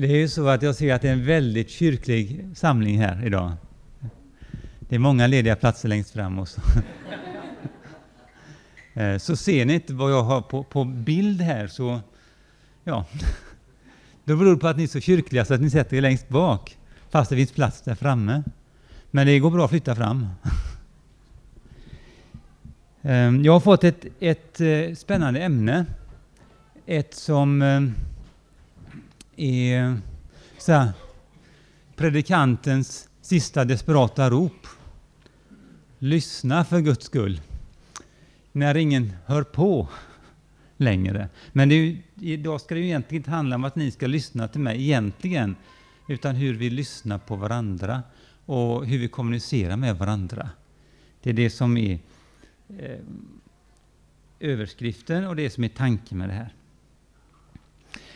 Det är ju så att jag ser att det är en väldigt kyrklig samling här idag. Det är många lediga platser längst fram. Och så. Eh, så ser ni inte vad jag har på, på bild här så, ja, då beror det på att ni är så kyrkliga så att ni sätter er längst bak, fast det finns plats där framme. Men det går bra att flytta fram. Eh, jag har fått ett, ett eh, spännande ämne. Ett som är så här, predikantens sista desperata rop. Lyssna för Guds skull. När ingen hör på längre. Men det är, idag ska det ju egentligen inte handla om att ni ska lyssna till mig egentligen, utan hur vi lyssnar på varandra och hur vi kommunicerar med varandra. Det är det som är eh, överskriften och det som är tanken med det här.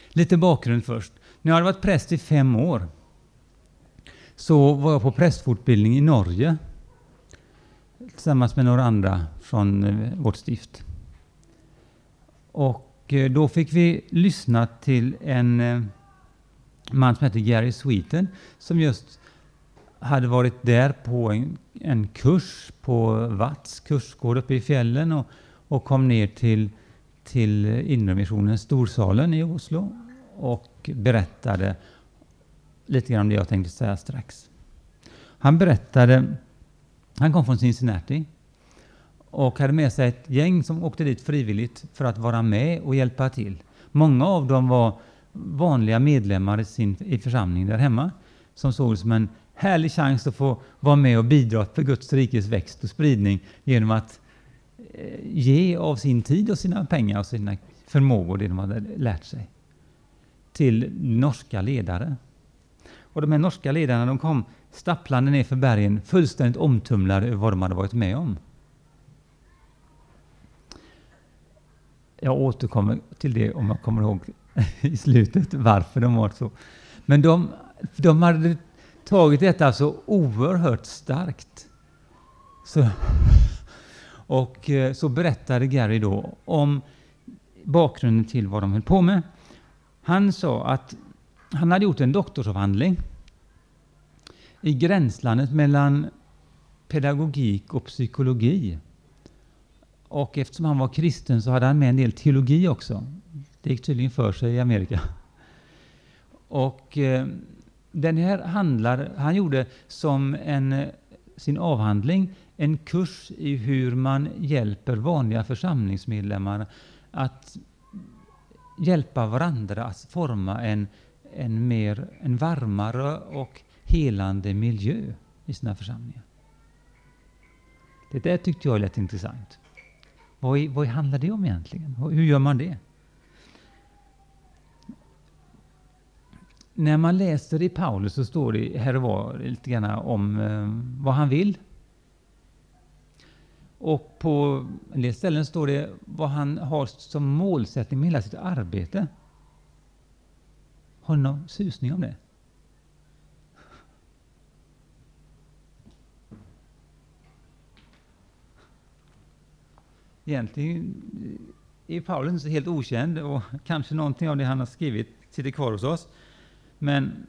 Lite bakgrund först. När jag hade varit präst i fem år så var jag på prästfortbildning i Norge tillsammans med några andra från eh, vårt stift. Och eh, då fick vi lyssna till en eh, man som heter Gary Sweeten som just hade varit där på en, en kurs på Watts kursgård uppe i fjällen och, och kom ner till, till Inremissionen, Storsalen i Oslo och berättade lite grann om det jag tänkte säga strax. Han berättade, han kom från Cincinnati och hade med sig ett gäng som åkte dit frivilligt för att vara med och hjälpa till. Många av dem var vanliga medlemmar i, sin, i församlingen där hemma som såg det som en härlig chans att få vara med och bidra för Guds rikes växt och spridning genom att eh, ge av sin tid och sina pengar och sina förmågor, det de hade lärt sig, till norska ledare. Och de här norska ledarna de kom stapplande ner för bergen fullständigt omtumlade över vad de hade varit med om. Jag återkommer till det om jag kommer ihåg i slutet varför de var så. Men de, de hade tagit detta så oerhört starkt. Så, och eh, så berättade Gary då om bakgrunden till vad de höll på med. Han sa att han hade gjort en doktorsavhandling i gränslandet mellan pedagogik och psykologi. Och eftersom han var kristen så hade han med en del teologi också. Det gick tydligen för sig i Amerika. Och eh, den här handlar, han gjorde som en, eh, sin avhandling en kurs i hur man hjälper vanliga församlingsmedlemmar att hjälpa varandra att forma en, en, mer, en varmare och helande miljö i sina församlingar. Det där tyckte jag lät intressant. Vad, vad handlar det om egentligen? Hur gör man det? När man läser i Paulus så står det här och var lite grann om eh, vad han vill. Och på en del ställen står det vad han har som målsättning med hela sitt arbete. Har ni någon susning om det? Egentligen är Paulus inte helt okänd och kanske någonting av det han har skrivit sitter kvar hos oss. Men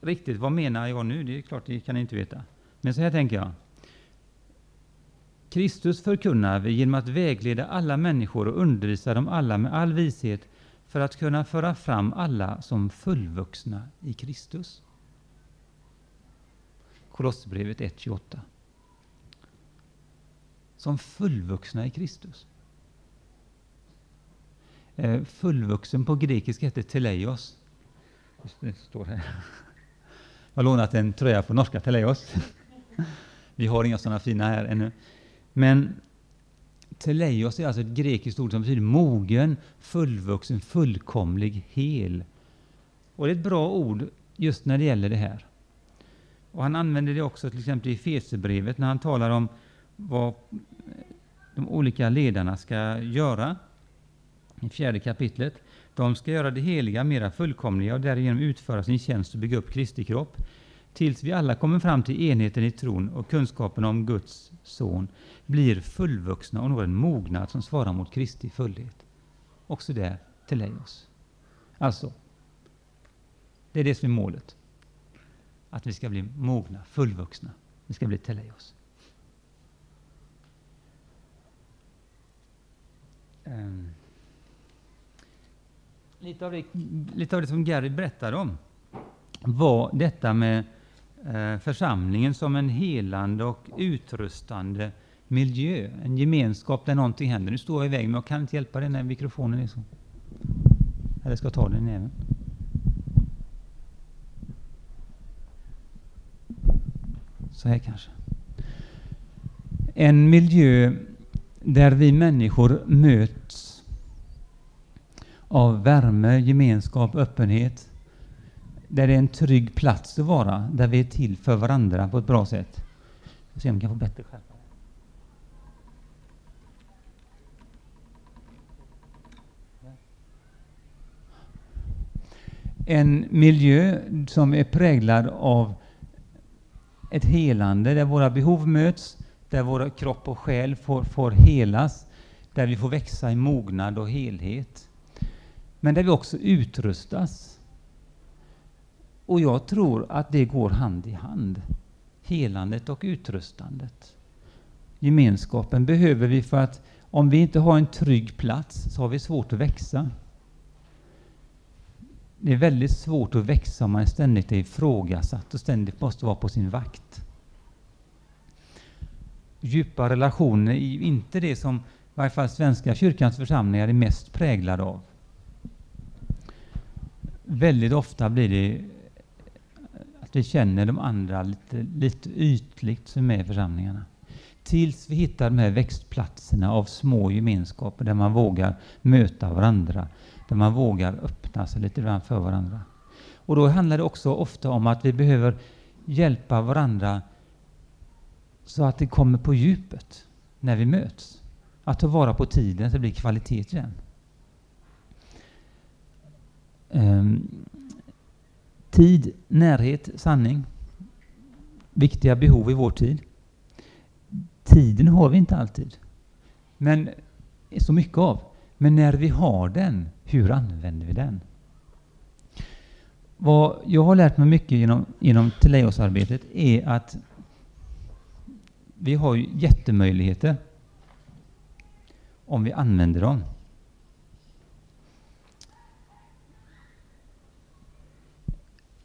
riktigt, vad menar jag nu? Det är klart, det kan ni inte veta. Men så här tänker jag. Kristus förkunnar vi genom att vägleda alla människor och undervisa dem alla med all vishet för att kunna föra fram alla som fullvuxna i Kristus. Kolosserbrevet 1.28. Som fullvuxna i Kristus. Eh, fullvuxen på grekiska heter teleios. Det står här. Jag har lånat en tröja på norska Teleios. Vi har inga sådana fina här ännu. Men Teleios är alltså ett grekiskt ord som betyder mogen, fullvuxen, fullkomlig, hel. Och det är ett bra ord just när det gäller det här. Och Han använder det också till exempel i Fesebrevet när han talar om vad de olika ledarna ska göra i fjärde kapitlet. De ska göra det heliga mera fullkomliga och därigenom utföra sin tjänst och bygga upp Kristi kropp, tills vi alla kommer fram till enheten i tron och kunskapen om Guds son, blir fullvuxna och når en mognad som svarar mot Kristi fullhet. Också där till oss. Alltså, Det är det som är målet. Att vi ska bli mogna, fullvuxna. Vi ska bli teleios. Um, ehm, lite, av det, lite av det som Gary berättade om var detta med Eh, församlingen som en helande och utrustande miljö, en gemenskap där någonting händer. Nu står jag i vägen, men jag kan inte hjälpa dig när mikrofonen är så. Eller ska jag ta den i näven? Så här kanske. En miljö där vi människor möts av värme, gemenskap, öppenhet. Där det är en trygg plats att vara, där vi är till för varandra på ett bra sätt. Vi se om vi kan få bättre skärpa. En miljö som är präglad av ett helande, där våra behov möts, där vår kropp och själ får, får helas, där vi får växa i mognad och helhet. Men där vi också utrustas. Och jag tror att det går hand i hand. Helandet och utrustandet. Gemenskapen behöver vi för att om vi inte har en trygg plats så har vi svårt att växa. Det är väldigt svårt att växa om man ständigt är ifrågasatt och ständigt måste vara på sin vakt. Djupa relationer är inte det som i varje fall Svenska kyrkans församlingar är mest präglade av. Väldigt ofta blir det det vi känner de andra lite, lite ytligt som är i församlingarna. Tills vi hittar de här växtplatserna av små gemenskaper där man vågar möta varandra, där man vågar öppna sig lite grann för varandra. Och då handlar det också ofta om att vi behöver hjälpa varandra så att det kommer på djupet när vi möts. Att ta vara på tiden så det blir kvalitet igen. Um, ehm, tid, närhet, sanning. Viktiga behov i vår tid. Tiden har vi inte alltid. Men så mycket av. Men när vi har den, hur använder vi den? Vad jag har lärt mig mycket genom, genom Teleios-arbetet är att vi har jättemöjligheter om vi använder dem.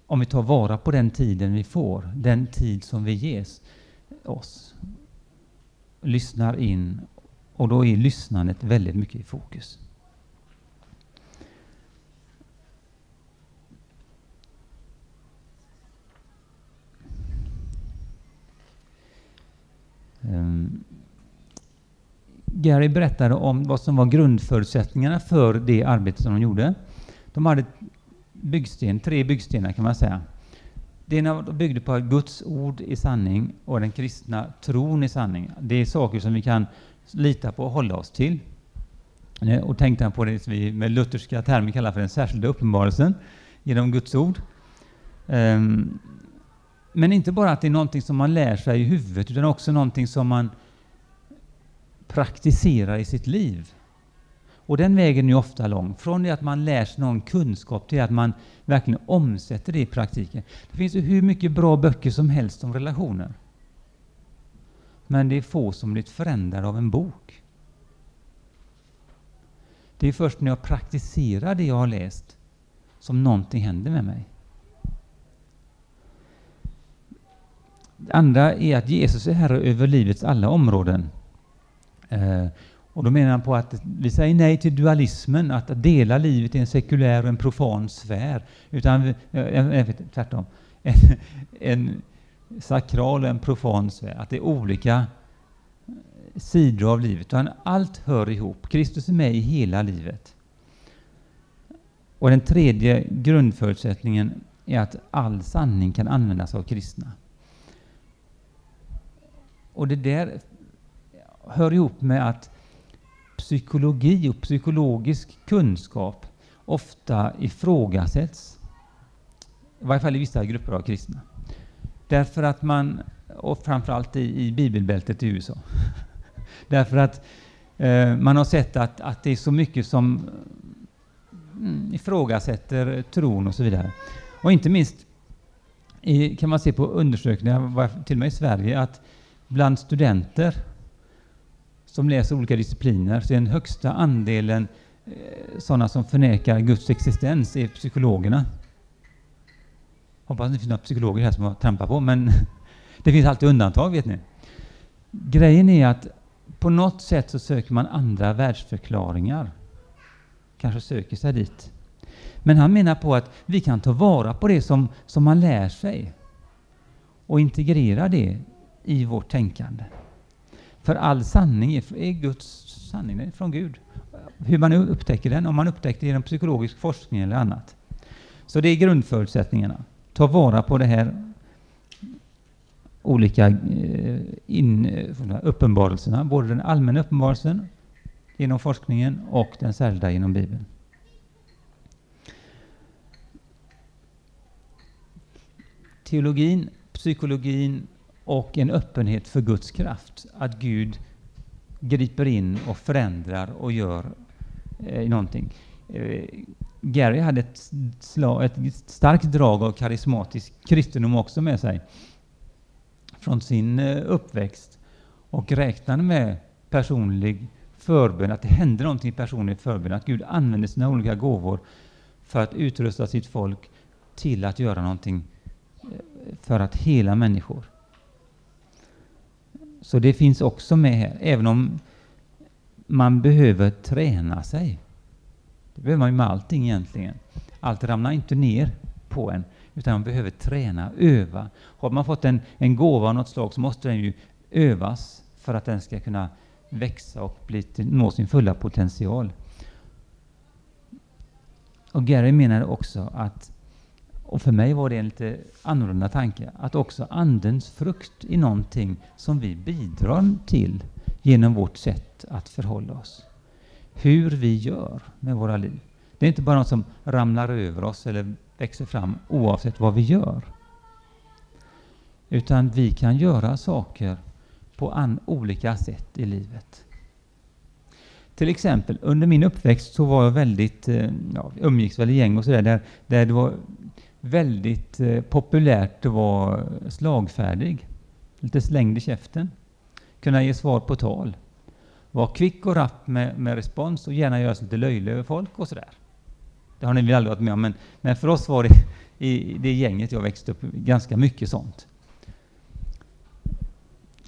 Om vi tar vara på den tiden vi får, den tid som vi ges oss. Lyssnar in och då är lyssnandet väldigt mycket i fokus. Um, Gary berättade om vad som var grundförutsättningarna för det arbete som de gjorde. De hade byggsten, tre byggstenar kan man säga. Det ena byggde på Guds ord i sanning och den kristna tron i sanning. Det är saker som vi kan lita på och hålla oss till. Och tänkte han på det som vi med lutherska termer kallar för den särskilda uppenbarelsen genom Guds ord. Um, men inte bara att det är någonting som man lär sig i huvudet, utan också någonting som man praktiserar i sitt liv. Och den vägen är ofta lång, från det att man lär sig någon kunskap till att man verkligen omsätter det i praktiken. Det finns ju hur mycket bra böcker som helst om relationer. Men det är få som blivit förändrade av en bok. Det är först när jag praktiserar det jag har läst som någonting händer med mig. Det andra är att Jesus är herre över livets alla områden. Eh, och då menar han på att vi säger nej till dualismen, att dela livet i en sekulär och en profan sfär. Utan, tvärtom, en, en sakral och en profan sfär. Att det är olika sidor av livet. Utan allt hör ihop. Kristus är med i hela livet. Och den tredje grundförutsättningen är att all sanning kan användas av kristna. Och det där hör ihop med att psykologi och psykologisk kunskap ofta ifrågasätts. I varje fall i vissa grupper av kristna. Därför att man, och framförallt i, i bibelbältet i USA, därför att eh, man har sett att, att det är så mycket som mm, ifrågasätter tron och så vidare. Och inte minst i, kan man se på undersökningar, till och med i Sverige, att bland studenter som läser olika discipliner så är den högsta andelen eh, sådana som förnekar Guds existens är psykologerna. Hoppas det inte finns några psykologer här som har trampat på, men det finns alltid undantag, vet ni. Grejen är att på något sätt så söker man andra världsförklaringar. Kanske söker sig dit. Men han menar på att vi kan ta vara på det som, som man lär sig och integrera det i vårt tänkande. För all sanning är, är Guds sanning, är från Gud. Hur man upptäcker den, om man upptäcker det genom psykologisk forskning eller annat. Så det är grundförutsättningarna. Ta vara på det här olika eh, in, eh, uppenbarelserna, både den allmänna uppenbarelsen genom forskningen och den särskilda genom Bibeln. Teologin, psykologin och en öppenhet för Guds kraft. Att Gud griper in och förändrar och gör eh, någonting. Eh, Gary hade ett, slag, ett starkt drag av karismatisk kristendom också med sig från sin eh, uppväxt och räknade med personlig förbön, att det hände någonting i personlig förbön, att Gud använde sina olika gåvor för att utrusta sitt folk till att göra någonting eh, för att hela människor. Så det finns också med här, även om man behöver träna sig. Det behöver man ju med allting egentligen. Allt ramlar inte ner på en, utan man behöver träna, öva. Har man fått en, en gåva av något slag så måste den ju övas för att den ska kunna växa och bli till, nå sin fulla potential. Och Gary menade också att, och för mig var det en lite annorlunda tanke, att också Andens frukt är någonting som vi bidrar till genom vårt sätt att förhålla oss. Hur vi gör med våra liv. Det är inte bara något som ramlar över oss eller växer fram oavsett vad vi gör. Utan vi kan göra saker på olika sätt i livet. Till exempel, under min uppväxt så var jag väldigt, eh, ja, umgicks väl i gäng och sådär, där, där det var väldigt eh, populärt att vara slagfärdig. Lite slängd i käften. Kunna ge svar på tal. Vara kvick och rapp med, med respons och gärna göra sig lite löjlig över folk och sådär. Det har ni väl aldrig varit med om, men, men för oss var det i det gänget jag växte upp ganska mycket sånt.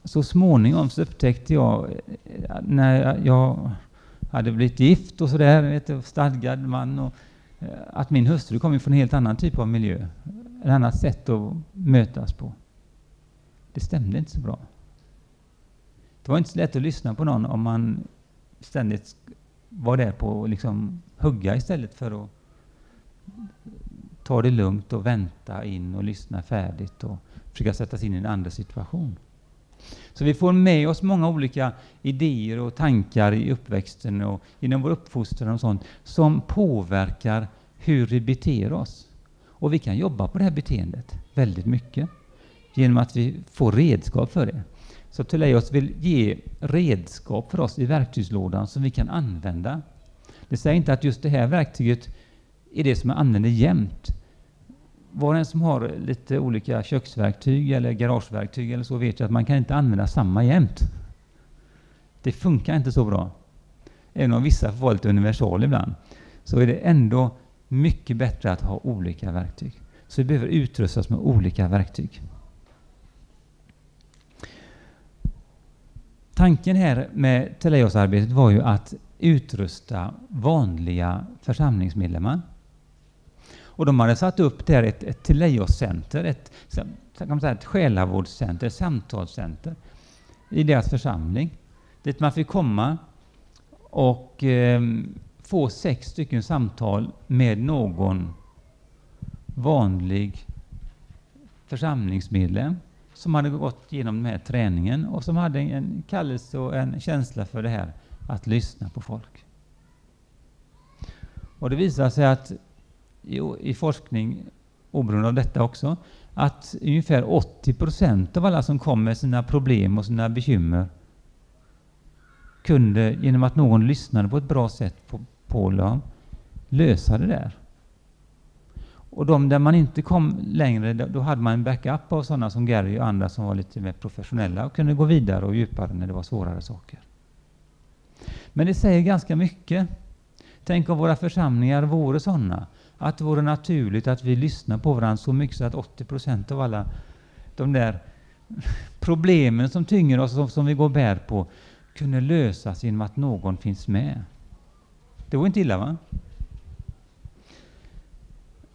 Så småningom så upptäckte jag, eh, när jag hade blivit gift och sådär, stadgad man, och, Eh, att min hustru kom från en helt annan typ av miljö. Ett annat sätt att mötas på. Det stämde inte så bra. Det var inte så lätt att lyssna på någon om man ständigt var där på att liksom hugga istället för att ta det lugnt och vänta in och lyssna färdigt och försöka sätta sig in i en andra situation. Så vi får med oss många olika idéer och tankar i uppväxten och inom vår uppfostran och sånt som påverkar hur vi beter oss. Och vi kan jobba på det här beteendet väldigt mycket genom att vi får redskap för det. Så Teleios vill ge redskap för oss i verktygslådan som vi kan använda. Det säger inte att just det här verktyget är det som man använder jämt. Var och en som har lite olika köksverktyg eller garageverktyg eller så vet ju att man kan inte använda samma jämt. Det funkar inte så bra. Även om vissa får vara lite universal ibland, så är det ändå mycket bättre att ha olika verktyg. Så vi behöver utrustas med olika verktyg. Tanken här med Teleios-arbetet var ju att utrusta vanliga församlingsmedlemmar. Och de hade satt upp där ett, ett Teleios-center, ett, kan säga, ett själavårdscenter, ett samtalscenter i deras församling. Dit man fick komma och eh, få sex stycken samtal med någon vanlig församlingsmedlem som hade gått igenom den här träningen och som hade en kallelse och en känsla för det här att lyssna på folk. Och det visade sig att i, i forskning, oberoende av detta också, att ungefär 80 procent av alla som kom med sina problem och sina bekymmer kunde, genom att någon lyssnade på ett bra sätt på, på dem, lösa det där. Och de där man inte kom längre, då hade man en backup av sådana som Gary och andra som var lite mer professionella och kunde gå vidare och djupare när det var svårare saker. Men det säger ganska mycket. Tänk om våra församlingar vore sådana, att det vore naturligt att vi lyssnar på varandra så mycket så att 80 procent av alla de där problemen som tynger oss och som vi går och bär på kunde lösas genom att någon finns med. Det vore inte illa va?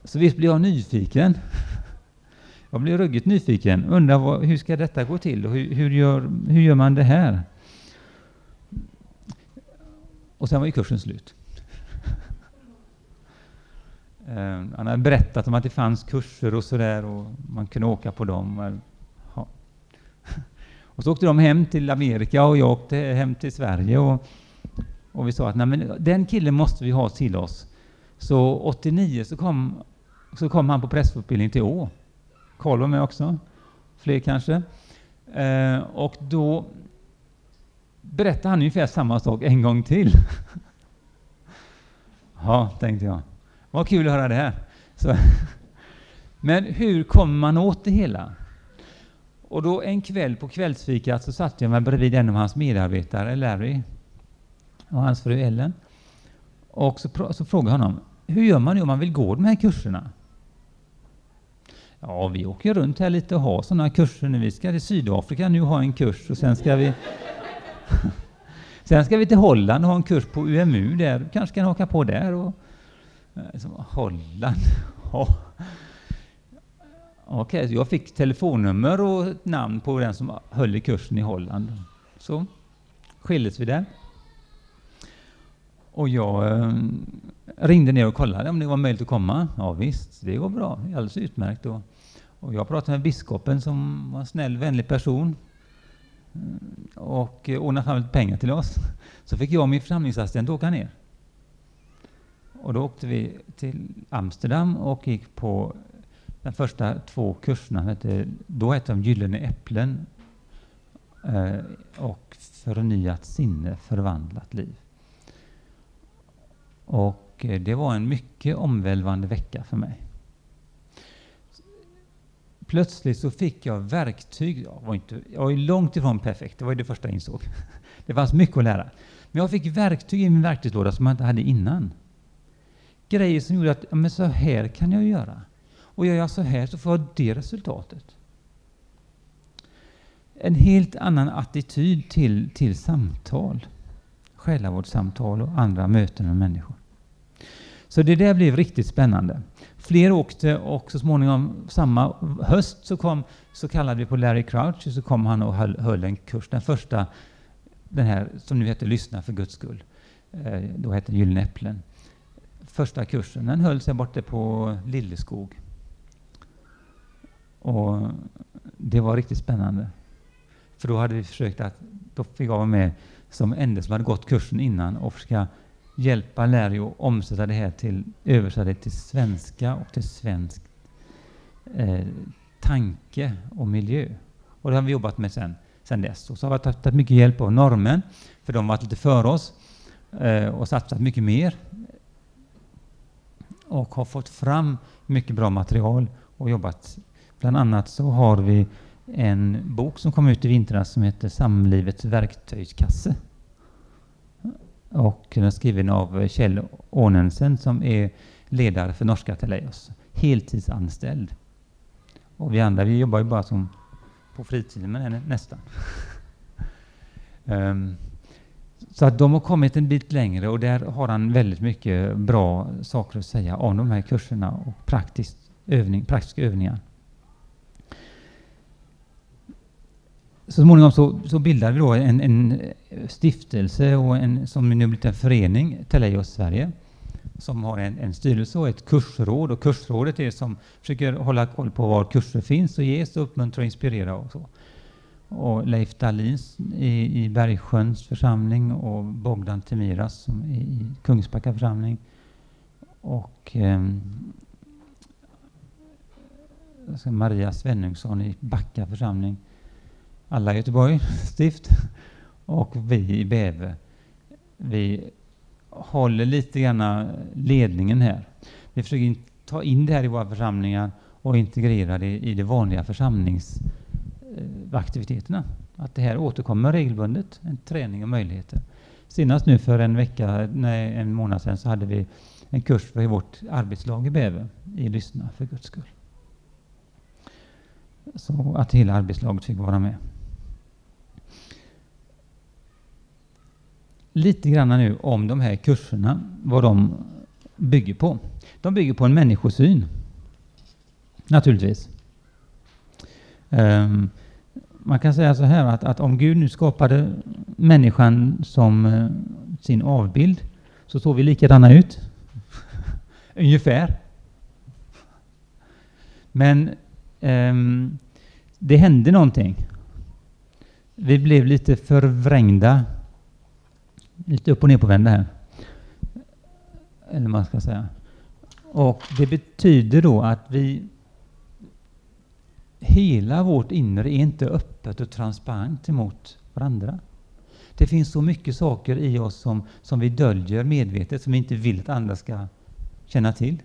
Så visst blir jag nyfiken. Jag blir ruggigt nyfiken. Undrar vad, hur ska detta gå till och hur, hur, gör, hur gör man det här? Och sen var ju kursen slut. Eh, han hade berättat om att det fanns kurser och sådär och man kunde åka på dem. Och så åkte de hem till Amerika och jag åkte hem till Sverige och, och vi sa att Nej, men den killen måste vi ha till oss. Så 89 så kom, så kom han på pressutbildning till Å. Karl var med också, fler kanske. Eh, och då berättade han ungefär samma sak en gång till. ja, tänkte jag. Vad kul att höra det här. Så. Men hur kommer man åt det hela? Och då en kväll på kvällsfikat så satt jag mig bredvid en av hans medarbetare, Larry, och hans fru Ellen. Och så, så frågade jag honom, hur gör man om man vill gå de här kurserna? Ja, vi åker runt här lite och har sådana kurser nu. Vi ska till Sydafrika nu ha en kurs och sen ska vi Sen ska vi till Holland och ha en kurs på UMU där. Kanske kan haka på där. Och, Liksom, Holland? Ja. Okej, okay, jag fick telefonnummer och namn på den som höll i kursen i Holland. Så skildes vi där. Och jag eh, ringde ner och kollade om det var möjligt att komma. Ja visst, det går bra. Alldeles utmärkt. Och, och jag pratade med biskopen som var en snäll, vänlig person mm, och eh, ordnade fram lite pengar till oss. Så fick jag och min församlingsassistent åka ner. Och då åkte vi till Amsterdam och gick på de första två kurserna hette, då hette de Gyllene äpplen eh, och Förnyat sinne, förvandlat liv. Och eh, det var en mycket omvälvande vecka för mig. Plötsligt så fick jag verktyg. Jag var, inte, jag var långt ifrån perfekt, det var det första jag insåg. Det fanns mycket att lära. Men jag fick verktyg i min verktygslåda som jag inte hade innan. Grejer som gjorde att men så här kan jag göra. Och gör jag så här så får jag det resultatet. En helt annan attityd till, till samtal. Själavårdssamtal och andra möten med människor. Så det där blev riktigt spännande. Fler åkte och så småningom samma höst så kom så kallade vi på Larry Crouch och så kom han och höll, höll en kurs. Den första, den här som nu heter Lyssna för Guds skull. Eh, då hette Gyllene Äpplen. Första kursen den höll sig borta på Lilleskog. Och det var riktigt spännande. För då hade vi försökt att, då fick jag vara med som enda som hade gått kursen innan och försöka hjälpa Larry att omsätta det här till, översätta det till svenska och till svensk eh, tanke och miljö. Och det har vi jobbat med sen, sen dess. Och så har vi tagit mycket hjälp av norrmän, för de har varit lite före oss eh, och satsat mycket mer. Och har fått fram mycket bra material och jobbat Bland annat så har vi en bok som kom ut i vintras som heter Samlivets verktygskasse. Och den är skriven av Kjell Ånensen som är ledare för Norska Teleios, heltidsanställd. Och vi andra vi jobbar ju bara som på fritiden med henne, nästan. um, så att de har kommit en bit längre och där har han väldigt mycket bra saker att säga om de här kurserna och praktisk övning, praktiska övningar. så småningom så, så bildade vi då en, en stiftelse och en, som nu blivit en förening, Teleios Sverige, som har en, en styrelse och ett kursråd. Och kursrådet är som försöker hålla koll på var kurser finns och ges och uppmuntra och inspirera och så. Och Leif Dahlins i, i Bergsjöns församling och Bogdan Temiras som är i Kungsbacka församling. Och eh, Maria Svenungsson i Backa församling alla i Göteborg stift och vi i Bäve. Vi håller lite grann ledningen här. Vi försöker ta in det här i våra församlingar och integrera det i det vanliga församlings... Eh, aktiviteterna, Att det här återkommer regelbundet, en träning och möjligheter. Senast nu för en vecka, nej, en månad sedan så hade vi en kurs för vårt arbetslag i Bäve i Lyssna för Guds skull. Så att hela arbetslaget fick vara med. Lite grann nu om de här kurserna, vad de bygger på. De bygger på en människosyn. Naturligtvis. Um, man kan säga så här att, att, om Gud nu skapade människan som eh, sin avbild så såg vi likadana ut. Ungefär. Men um, det hände någonting. Vi blev lite förvrängda, lite upp och ner på vända här. Eller vad man ska säga. Och det betyder då att vi hela vårt inre är inte öppet och transparent emot varandra. Det finns så mycket saker i oss som, som vi döljer medvetet, som vi inte vill att andra ska känna till.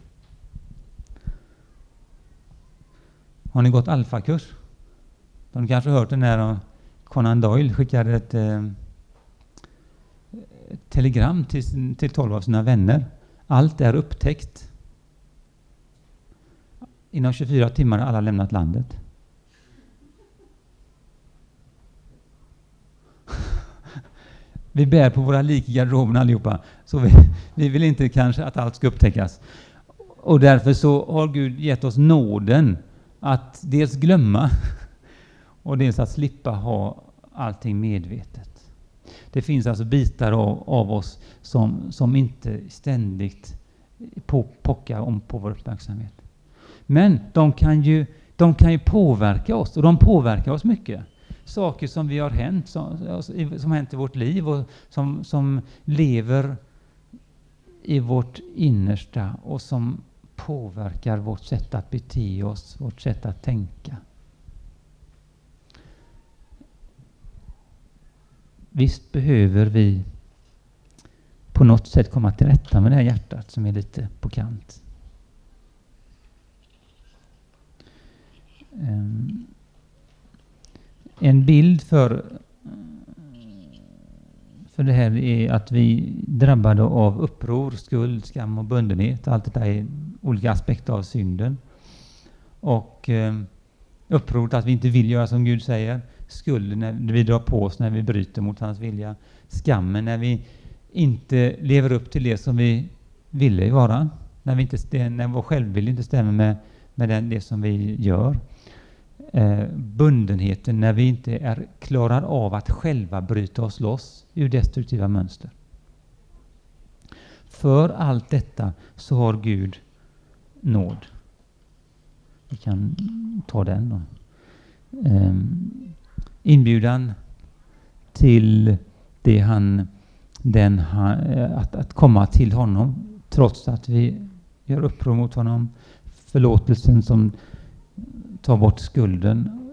Har ni gått alfakurs? De kanske hört den när Conan Doyle skickade ett, eh, ett telegram till, till tolv av sina vänner. Allt är upptäckt. Inom 24 timmar har alla lämnat landet. Vi bär på våra lik i garderoben allihopa, så vi, vi vill inte kanske att allt ska upptäckas. Och därför så har Gud gett oss nåden att dels glömma och dels att slippa ha allting medvetet. Det finns alltså bitar av, av oss som, som inte ständigt på, pockar om på vår uppmärksamhet. Men de kan, ju, de kan ju påverka oss, och de påverkar oss mycket. Saker som vi har hänt, som, som hänt i vårt liv och som, som lever i vårt innersta och som påverkar vårt sätt att bete oss, vårt sätt att tänka. Visst behöver vi på något sätt komma till rätta med det här hjärtat som är lite på kant. Um, en bild för, för det här är att vi drabbade av uppror, skuld, skam och bundenhet. Allt detta är olika aspekter av synden. Och eh, upproret att vi inte vill göra som Gud säger skulden när vi drar på oss när vi bryter mot hans vilja, skammen när vi inte lever upp till det som vi ville vara, när, vi inte, när vår självbild inte stämmer med, med den, det som vi gör. Eh, bundenheten när vi inte är klarar av att själva bryta oss loss ur destruktiva mönster. För allt detta så har Gud nåd. Vi kan ta den då. Um, inbjudan till det han, den han, eh, att, att komma till honom trots att vi gör uppror mot honom. Förlåtelsen som ta bort skulden.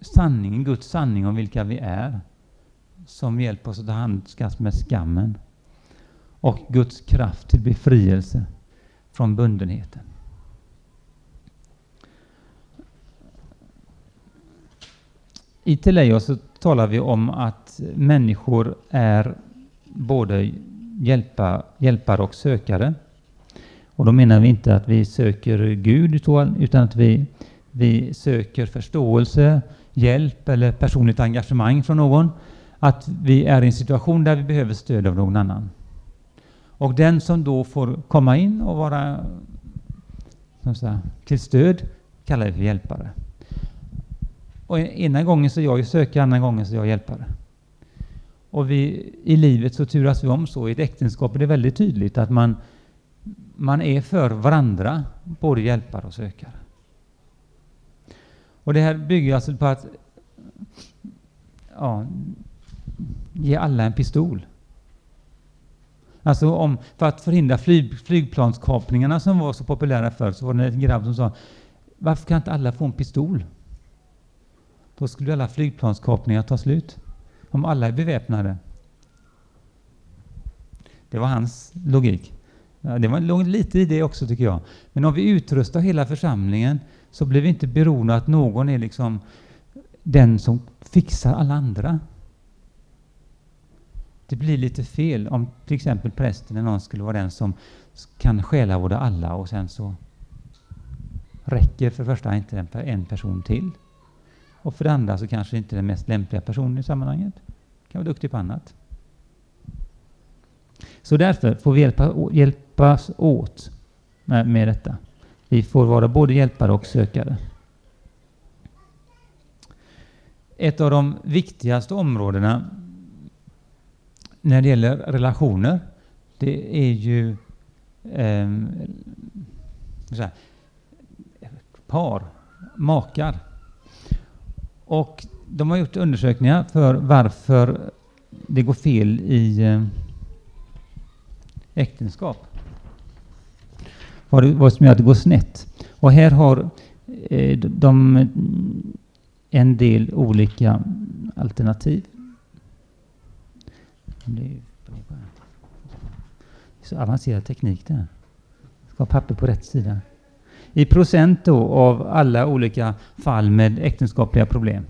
Sanningen, Guds sanning om vilka vi är som hjälper oss att handskas med skammen. Och Guds kraft till befrielse från bundenheten. I Teleios så talar vi om att människor är både hjälpa, hjälpare och sökare. Och då menar vi inte att vi söker Gud utan att vi, vi söker förståelse, hjälp eller personligt engagemang från någon. Att vi är i en situation där vi behöver stöd av någon annan. Och den som då får komma in och vara säga, till stöd kallar vi för hjälpare. Och ena gången så är jag sökare, andra gången så är jag hjälpare. Och vi, i livet så turas vi om så. I ett äktenskap är det väldigt tydligt att man, man är för varandra, både hjälpare och sökare. Och det här bygger alltså på att ja, ge alla en pistol. Alltså om, för att förhindra flyg, flygplanskapningarna som var så populära förr så var det en grabb som sa varför kan inte alla få en pistol? Då skulle alla flygplanskapningar ta slut. Om alla är beväpnade. Det var hans logik. Ja, det var låg lite i det också tycker jag. Men om vi utrustar hela församlingen så blir vi inte beroende av att någon är liksom den som fixar alla andra. Det blir lite fel om till exempel prästen eller någon skulle vara den som kan själavårda alla och sen så räcker för det första inte en person till. Och för det andra så kanske inte den mest lämpliga personen i sammanhanget. Kan vara duktig på annat. Så därför får vi hjälpa, hjälpas åt med, med detta. Vi får vara både hjälpare och sökare. Ett av de viktigaste områdena när det gäller relationer, det är ju eh, här, par, makar. Och de har gjort undersökningar för varför det går fel i eh, äktenskap. Vad, vad som gör att det går snett. Och här har eh, de en del olika alternativ. Det är så avancerad teknik det. Ska ha papper på rätt sida. I procent då av alla olika fall med äktenskapliga problem.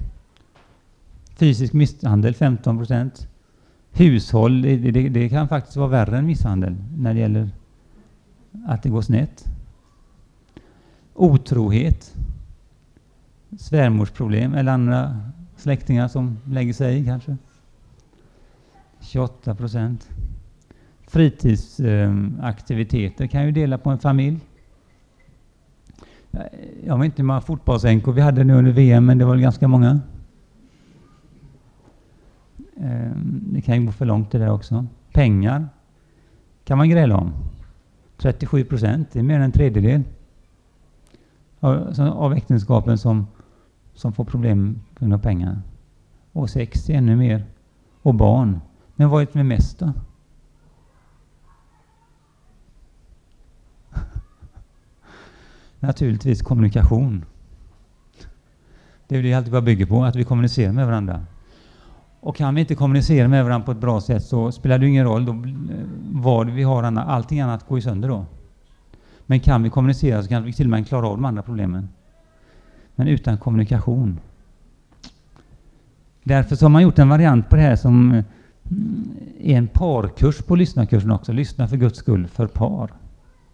Fysisk misshandel 15 procent. Hushåll, det, det, det, kan faktiskt vara värre än misshandel när det gäller att det går snett. Otrohet. Svärmorsproblem eller andra släktingar som lägger sig i kanske. 28 procent. Fritidsaktiviteter kan ju dela på en familj. Jag vet inte hur många fotbollsänkor vi hade nu under VM, men det var ganska många. Eh, det kan ju gå för långt det där också. Pengar kan man gräla om. 37 procent, det är mer än en tredjedel av äktenskapen som, som får problem på grund av pengar. Och sex är ännu mer. Och barn. Men vad är det med mest då? Naturligtvis kommunikation. Det är det allt bara bygger på, att vi kommunicerar med varandra. Och kan vi inte kommunicera med varandra på ett bra sätt så spelar det ingen roll då, eh, vad vi har, annat, allting annat går ju sönder då. Men kan vi kommunicera så kan vi till och med klara av de andra problemen. Men utan kommunikation. Därför så har man gjort en variant på det här som är en parkurs på lyssnarkursen också. Lyssna för Guds skull för par.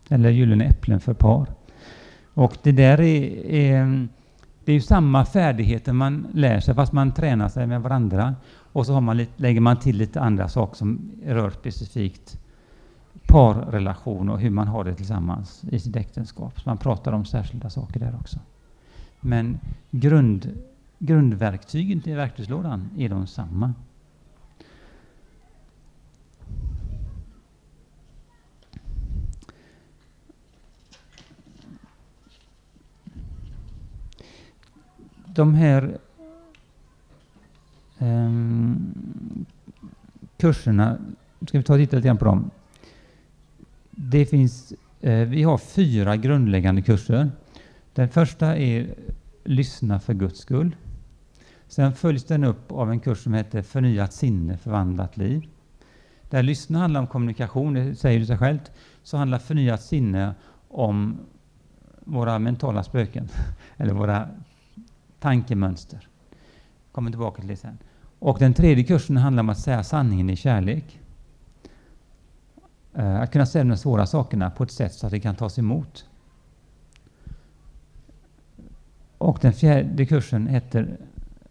Eller Gyllene äpplen för par. Och det där är, är, det är ju samma färdigheter man lär sig fast man tränar sig med varandra. Och så har man, lägger man till lite andra saker som rör specifikt parrelation och hur man har det tillsammans i sitt äktenskap. Så man pratar om särskilda saker där också. Men grund, grundverktygen till verktygslådan är de samma. De här um, kurserna, ska vi ta och titta lite grann på dem. Det finns, eh, vi har fyra grundläggande kurser. Den första är Lyssna för Guds skull. Sen följs den upp av en kurs som heter Förnyat sinne, förvandlat liv. Där lyssna handlar om kommunikation, det säger du sig självt, så handlar förnyat sinne om våra mentala spöken, eller våra tankemönster. Kommer tillbaka till det sen. Och den tredje kursen handlar om att säga sanningen i kärlek. Uh, att kunna säga de svåra sakerna på ett sätt så att det kan tas emot. Och den fjärde kursen heter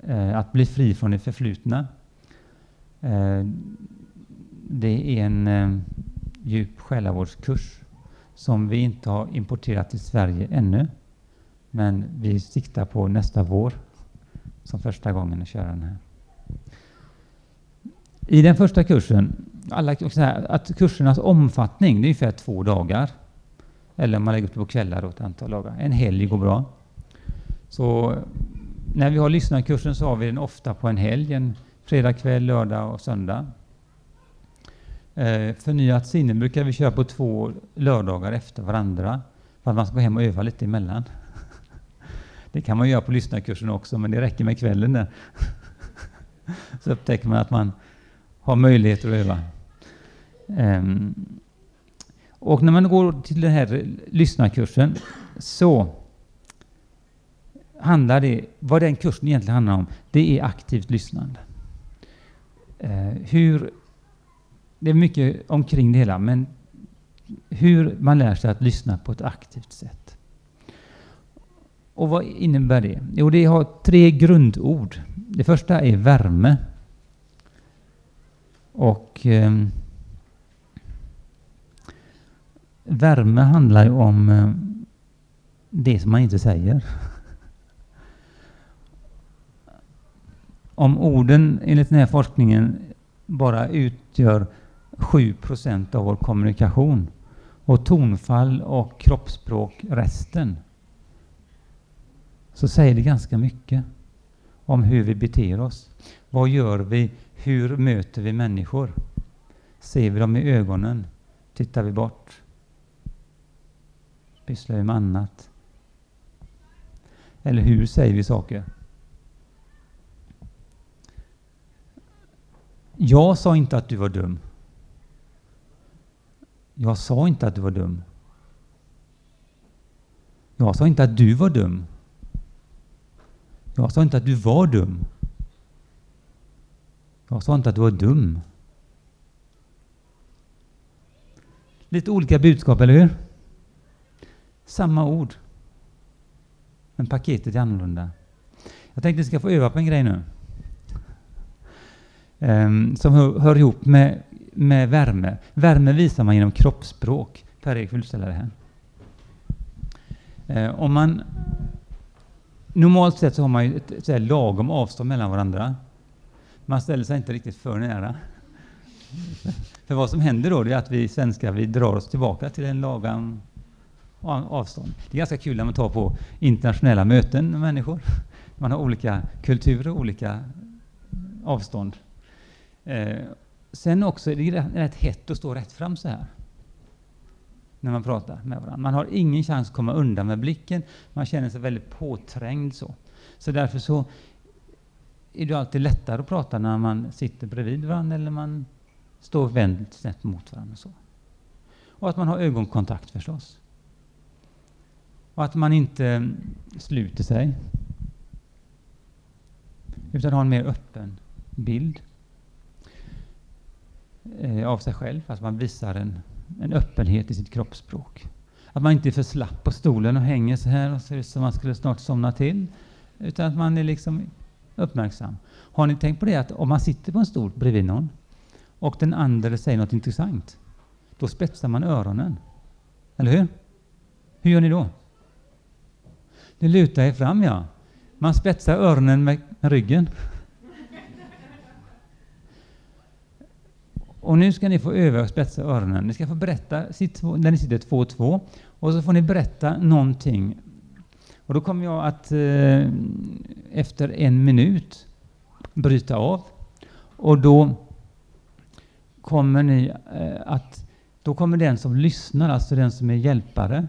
uh, Att bli fri från det förflutna. Uh, det är en djup själavårdskurs som vi inte har importerat till Sverige ännu. Men vi siktar på nästa vår som första gången att köra den här. I den första kursen, alla, att kursernas omfattning det är ungefär två dagar. Eller om man lägger upp det på kvällar och ett antal dagar. En helg går bra. Så när vi har lyssnarkursen så har vi den ofta på en helg, en fredag kväll, lördag och söndag. Eh, förnyat sinne brukar vi köra på två lördagar efter varandra för att man ska gå hem och öva lite emellan. Det kan man göra på lyssnarkursen också, men det räcker med kvällen där. Så upptäcker man att man har möjligheter att öva. Um, Och när man går till den här lyssnarkursen så handlar det, vad den kursen egentligen handlar om, det är aktivt lyssnande. Uh, hur, det är mycket omkring det hela, men hur man lär sig att lyssna på ett aktivt sätt. Och vad innebär det? Jo, det har tre grundord. Det första är värme. Och eh, värme handlar ju om eh, det som man inte säger. Om orden enligt den här forskningen bara utgör 7% av vår kommunikation och tonfall och kroppsspråk resten så säger det ganska mycket om hur vi beter oss. Vad gör vi? Hur möter vi människor? Ser vi dem i ögonen? Tittar vi bort? Pysslar vi med annat? Eller hur säger vi saker? Jag sa inte att du var dum. Jag sa inte att du var dum. Jag sa inte att du var dum. Jag sa inte att du var dum. Jag sa inte att du var dum. Lite olika budskap, eller hur? Samma ord. Men paketet är annorlunda. Jag tänkte att ni ska få öva på en grej nu. Um, som hör, hör ihop med, med värme. Värme visar man genom kroppsspråk. Per-Erik, vill du ställa det här? Uh, om man Normalt sett så har man ju ett så lagom avstånd mellan varandra. Man ställer sig inte riktigt för nära. För vad som händer då är att vi svenskar vi drar oss tillbaka till en lagom avstånd. Det är ganska kul när man tar på internationella möten med människor. Man har olika kulturer och olika avstånd. Eh, sen också är det rätt hett att stå rätt fram så här när man pratar med varandra. Man har ingen chans att komma undan med blicken. Man känner sig väldigt påträngd så. Så därför så är det alltid lättare att prata när man sitter bredvid varandra eller man står vänd snett mot varandra. Så. Och att man har ögonkontakt förstås. Och att man inte sluter sig. Utan har en mer öppen bild eh, av sig själv. Att man visar en en öppenhet i sitt kroppsspråk. Att man inte är för slapp på stolen och hänger så här och ser ut som man skulle snart somna till. Utan att man är liksom uppmärksam. Har ni tänkt på det att om man sitter på en stol bredvid någon och den andra säger något intressant, då spetsar man öronen. Eller hur? Hur gör ni då? Ni lutar er fram, ja. Man spetsar öronen med ryggen. Och nu ska ni få öva och spetsa öronen. Ni ska få berätta när ni sitter två och två. Och så får ni berätta någonting. Och då kommer jag att eh, efter en minut bryta av. Och då kommer ni eh, att då kommer den som lyssnar, alltså den som är hjälpare,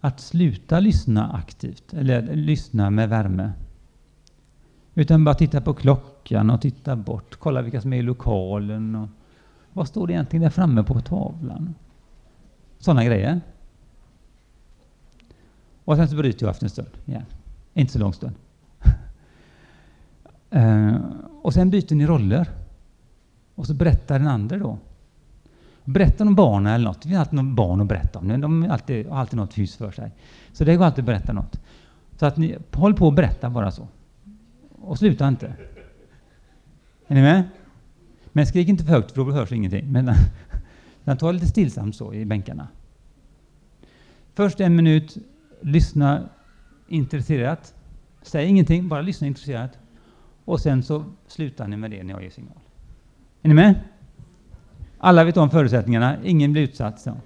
att sluta lyssna aktivt, eller lyssna med värme. Utan bara titta på klockan och titta bort, kolla vilka som är i lokalen och vad står det egentligen där framme på tavlan? Sådana grejer. Och sen så bryter jag efter en stund igen. Inte så lång stund. uh, och sen byter ni roller. Och så berättar den andra då. Berättar om barnen eller något. Det finns alltid något barn att berätta om. De har alltid, alltid något hus för sig. Så det går alltid att berätta något. Så att ni håll på att berätta bara så. Och sluta inte. Är ni med? Men skrik inte för högt, för då hörs ingenting. Men, men ta lite stillsamt så i bänkarna. Först en minut, lyssna intresserat. Säg ingenting, bara lyssna intresserat. Och sen så slutar ni med det när jag ger signal. Är ni med? Alla vet om förutsättningarna, ingen blir utsatt. Så.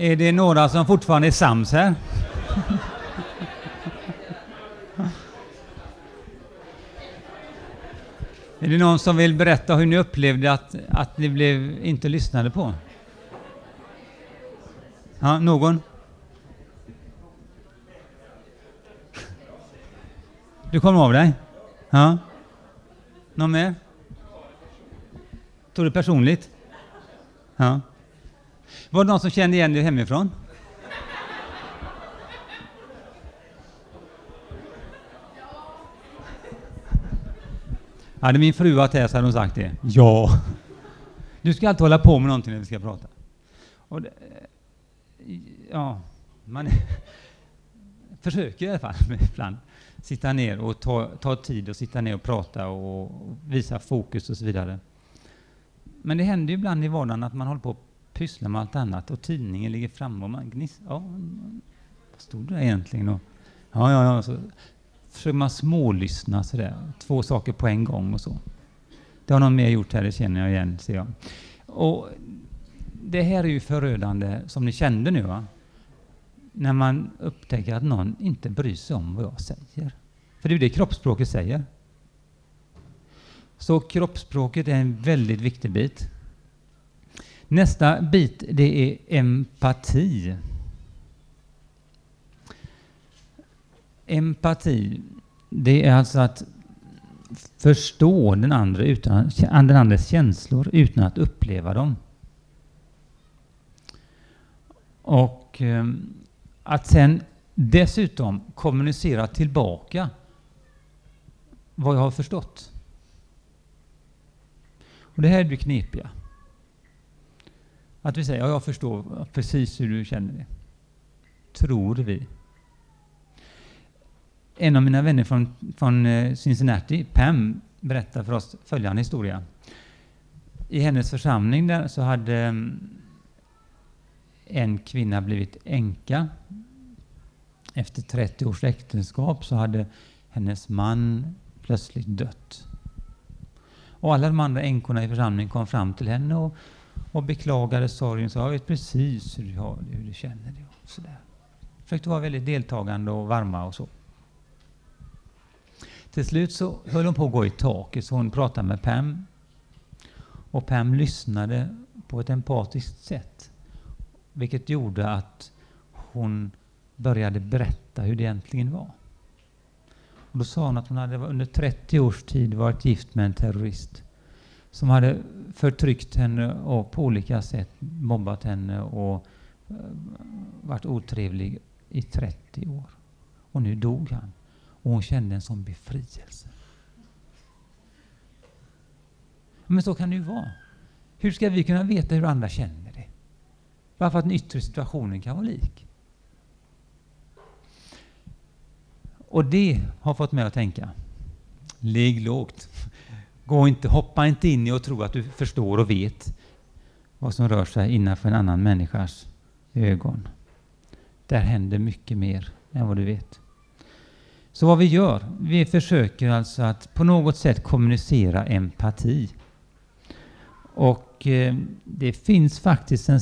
Är det några som fortfarande är sams här? Är det någon som vill berätta hur ni upplevde att, att ni blev inte lyssnade på? Ja, någon? Du kommer av dig? Ja. Någon mer? Tog du personligt? Ja. Var det någon som kände igen dig hemifrån? Hade min fru varit här så hade hon sagt det. Ja. Du ska alltid hålla på med någonting när vi ska prata. Och det, ja, man försöker i alla fall ibland sitta ner och ta, ta tid och sitta ner och prata och visa fokus och så vidare. Men det händer ju ibland i vardagen att man håller på pysslar med allt annat och tidningen ligger framme och man gnisslar. Ja, vad stod det egentligen? Och, ja, ja, ja. Så försöker man smålyssna sådär. Två saker på en gång och så. Det har någon mer gjort här, det känner jag igen, ser jag. Och det här är ju förödande, som ni kände nu, va? när man upptäcker att någon inte bryr sig om vad jag säger. För det är ju det kroppsspråket säger. Så kroppsspråket är en väldigt viktig bit. Nästa bit, det är empati. Empati, det är alltså att förstå den andra utan, den andres känslor utan att uppleva dem. Och ehm, att sen dessutom kommunicera tillbaka vad jag har förstått. Och det här är det knepiga. Att vi säger, ja, jag förstår precis hur du känner det. Tror vi. En av mina vänner från, från eh, Cincinnati, Pam, berättar för oss följande historia. I hennes församling där så hade mm, en kvinna blivit änka. Efter 30 års äktenskap så hade hennes man plötsligt dött. Och alla de andra änkorna i församlingen kom fram till henne och, och beklagade sorgen Så sa jag vet precis hur du, har hur du känner det. Och sådär. Försökte vara väldigt deltagande och varma och så. Till slut så höll hon på att gå i taket så hon pratade med Pam. Och Pam lyssnade på ett empatiskt sätt. Vilket gjorde att hon började berätta hur det egentligen var. Och då sa hon att hon hade under 30 års tid varit gift med en terrorist som hade förtryckt henne och på olika sätt mobbat henne och eh, varit otrevlig i 30 år. Och nu dog han. Och hon kände en sån befrielse. Men så kan det ju vara. Hur ska vi kunna veta hur andra känner det? Bara för att den yttre situationen kan vara lik. Och det har fått mig att tänka. Ligg lågt. Gå inte, hoppa inte in i och tro att du förstår och vet vad som rör sig innanför en annan människas ögon. Där händer mycket mer än vad du vet. Så vad vi gör, vi försöker alltså att på något sätt kommunicera empati. Och eh, det finns faktiskt en...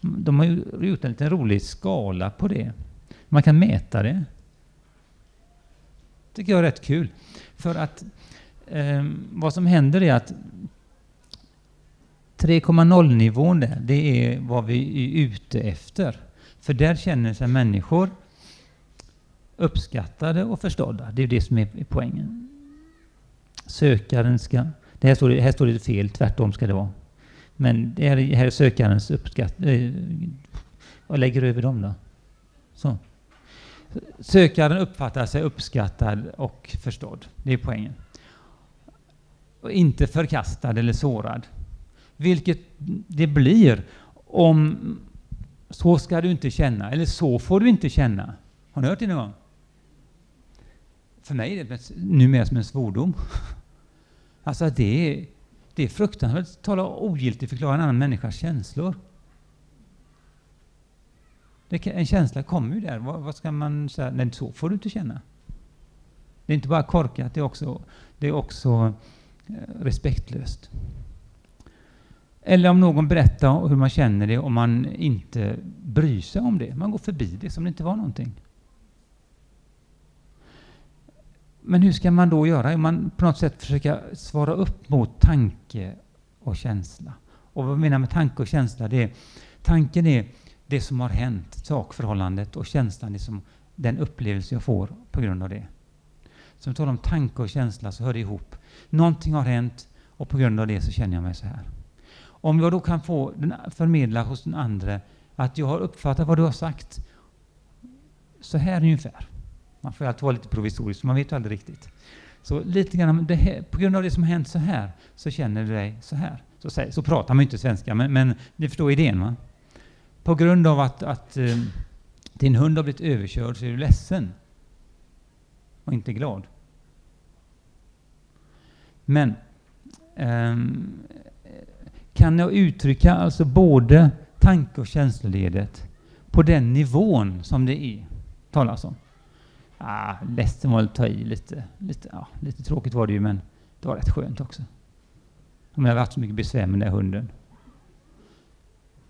De har gjort en liten rolig skala på det. Man kan mäta det tycker jag är rätt kul. För att eh, vad som händer är att 3,0-nivån där, det är vad vi är ute efter. För där känner sig människor uppskattade och förstådda. Det är det som är poängen. Sökaren ska... Det här står, det, här står det fel, tvärtom ska det vara. Men det här, här är sökarens uppskattning. Eh, jag vad lägger du över dem då? Så. Sökaren uppfattar sig uppskattad och förstådd. Det är poängen. Och inte förkastad eller sårad. Vilket det blir om så ska du inte känna, eller så får du inte känna. Har ni hört det någon gång? För mig är det numera som en svordom. Alltså det är, det är fruktansvärt att tala ogiltigt förklara en annan människas känslor. Det, en känsla kommer ju där. Vad, vad, ska man säga? Nej, så får du inte känna. Det är inte bara korkat, det är också, det är också Eh, respektlöst. Eller om någon berättar hur man känner det och man inte bryr sig om det. Man går förbi det som det inte var någonting. Men hur ska man då göra? Man på något sätt försöka svara upp mot tanke och känsla. Och vad jag menar med tanke och känsla? Det är, tanken är det som har hänt, sakförhållandet och känslan, liksom den upplevelse jag får på grund av det som talar om tanke och känsla så hör det ihop. Någonting har hänt och på grund av det så känner jag mig så här. Om jag då kan få den, förmedla hos den andra att jag har uppfattat vad du har sagt så här ungefär. Man får alltid vara lite provisorisk, man vet ju aldrig riktigt. Så lite grann, här, på grund av det som har hänt så här, så känner du dig så här. Så, så pratar man inte svenska, men, men ni förstår idén va? På grund av att, att eh, din hund har blivit överkörd så är du ledsen och inte glad. Men um, kan jag uttrycka alltså både tanke och känsloledet på den nivån som det är talas om? Ah, ledsen var att ta i lite. Lite, ja, lite tråkigt var det ju, men det var rätt skönt också. Om jag hade haft så mycket besvär med den där hunden.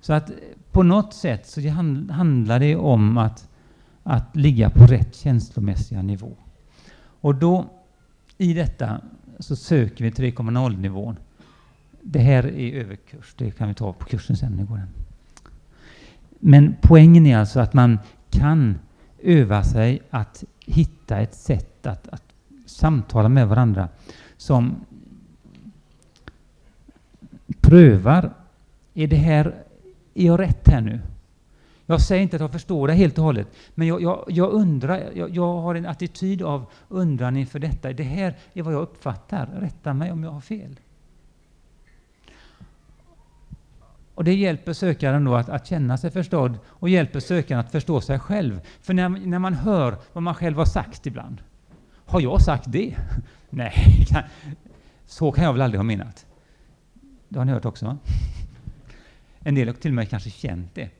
Så att på något sätt så handlar det om att, att ligga på rätt känslomässiga nivå. Och då i detta så söker vi 3,0-nivån. Det här är överkurs, det kan vi ta på kursen sen. Går den. Men poängen är alltså att man kan öva sig att hitta ett sätt att, att samtala med varandra som prövar, är det här, är jag rätt här nu? Jag säger inte att jag förstår det helt och hållet, men jag, jag, jag undrar, jag, jag, har en attityd av undran inför detta. Det här är vad jag uppfattar. Rätta mig om jag har fel. Och det hjälper sökaren då att, att känna sig förstådd och hjälper sökaren att förstå sig själv. För när, när man hör vad man själv har sagt ibland. Har jag sagt det? Nej, så kan jag väl aldrig ha menat. Det har ni hört också? Va? En del har till och med kanske känt det.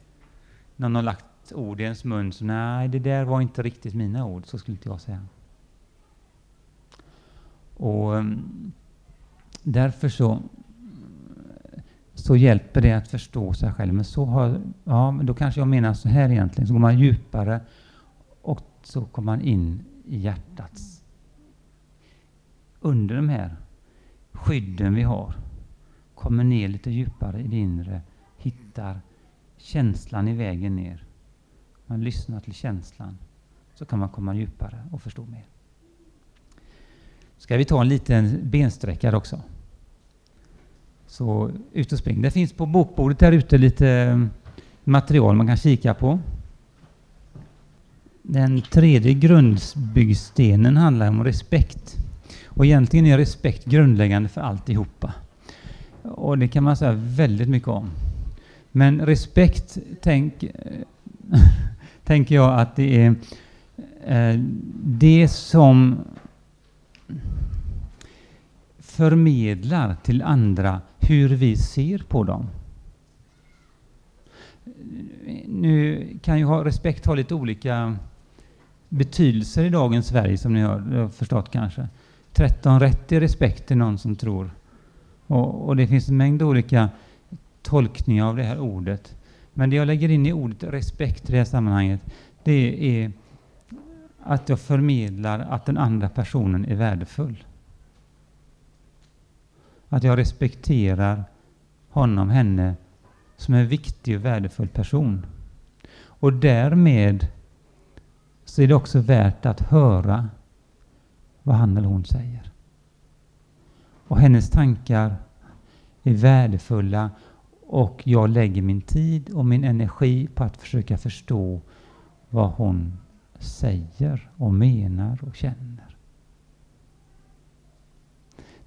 Någon har lagt ord i ens mun, så nej, det där var inte riktigt mina ord, så skulle inte jag säga. Och um, därför så så hjälper det att förstå sig själv. Men så har, ja, men då kanske jag menar så här egentligen. Så går man djupare och så kommer man in i hjärtats... Under de här skydden vi har, kommer ner lite djupare i det inre, hittar känslan i vägen ner. Man lyssnar till känslan, så kan man komma djupare och förstå mer. Ska vi ta en liten bensträckare också? Så ut och spring. Det finns på bokbordet där ute lite eh, material man kan kika på. Den tredje grundbyggstenen handlar om respekt. Och egentligen är respekt grundläggande för alltihopa. Och det kan man säga väldigt mycket om. Men respekt, tänk, tänker jag att det är eh, det som förmedlar till andra hur vi ser på dem. Nu kan ju ha respekt ha lite olika betydelser i dagens Sverige som ni har förstått kanske. 13 rätt i respekt är någon som tror. Och, och, det finns en mängd olika tolkningar av det här ordet. Men det jag lägger in i ordet respekt i det här sammanhanget, det är att jag förmedlar att den andra personen är värdefull. Att jag respekterar honom, henne, som en viktig och värdefull person. Och därmed så är det också värt att höra vad han eller hon säger. Och hennes tankar är värdefulla och jag lägger min tid och min energi på att försöka förstå vad hon säger och menar och känner.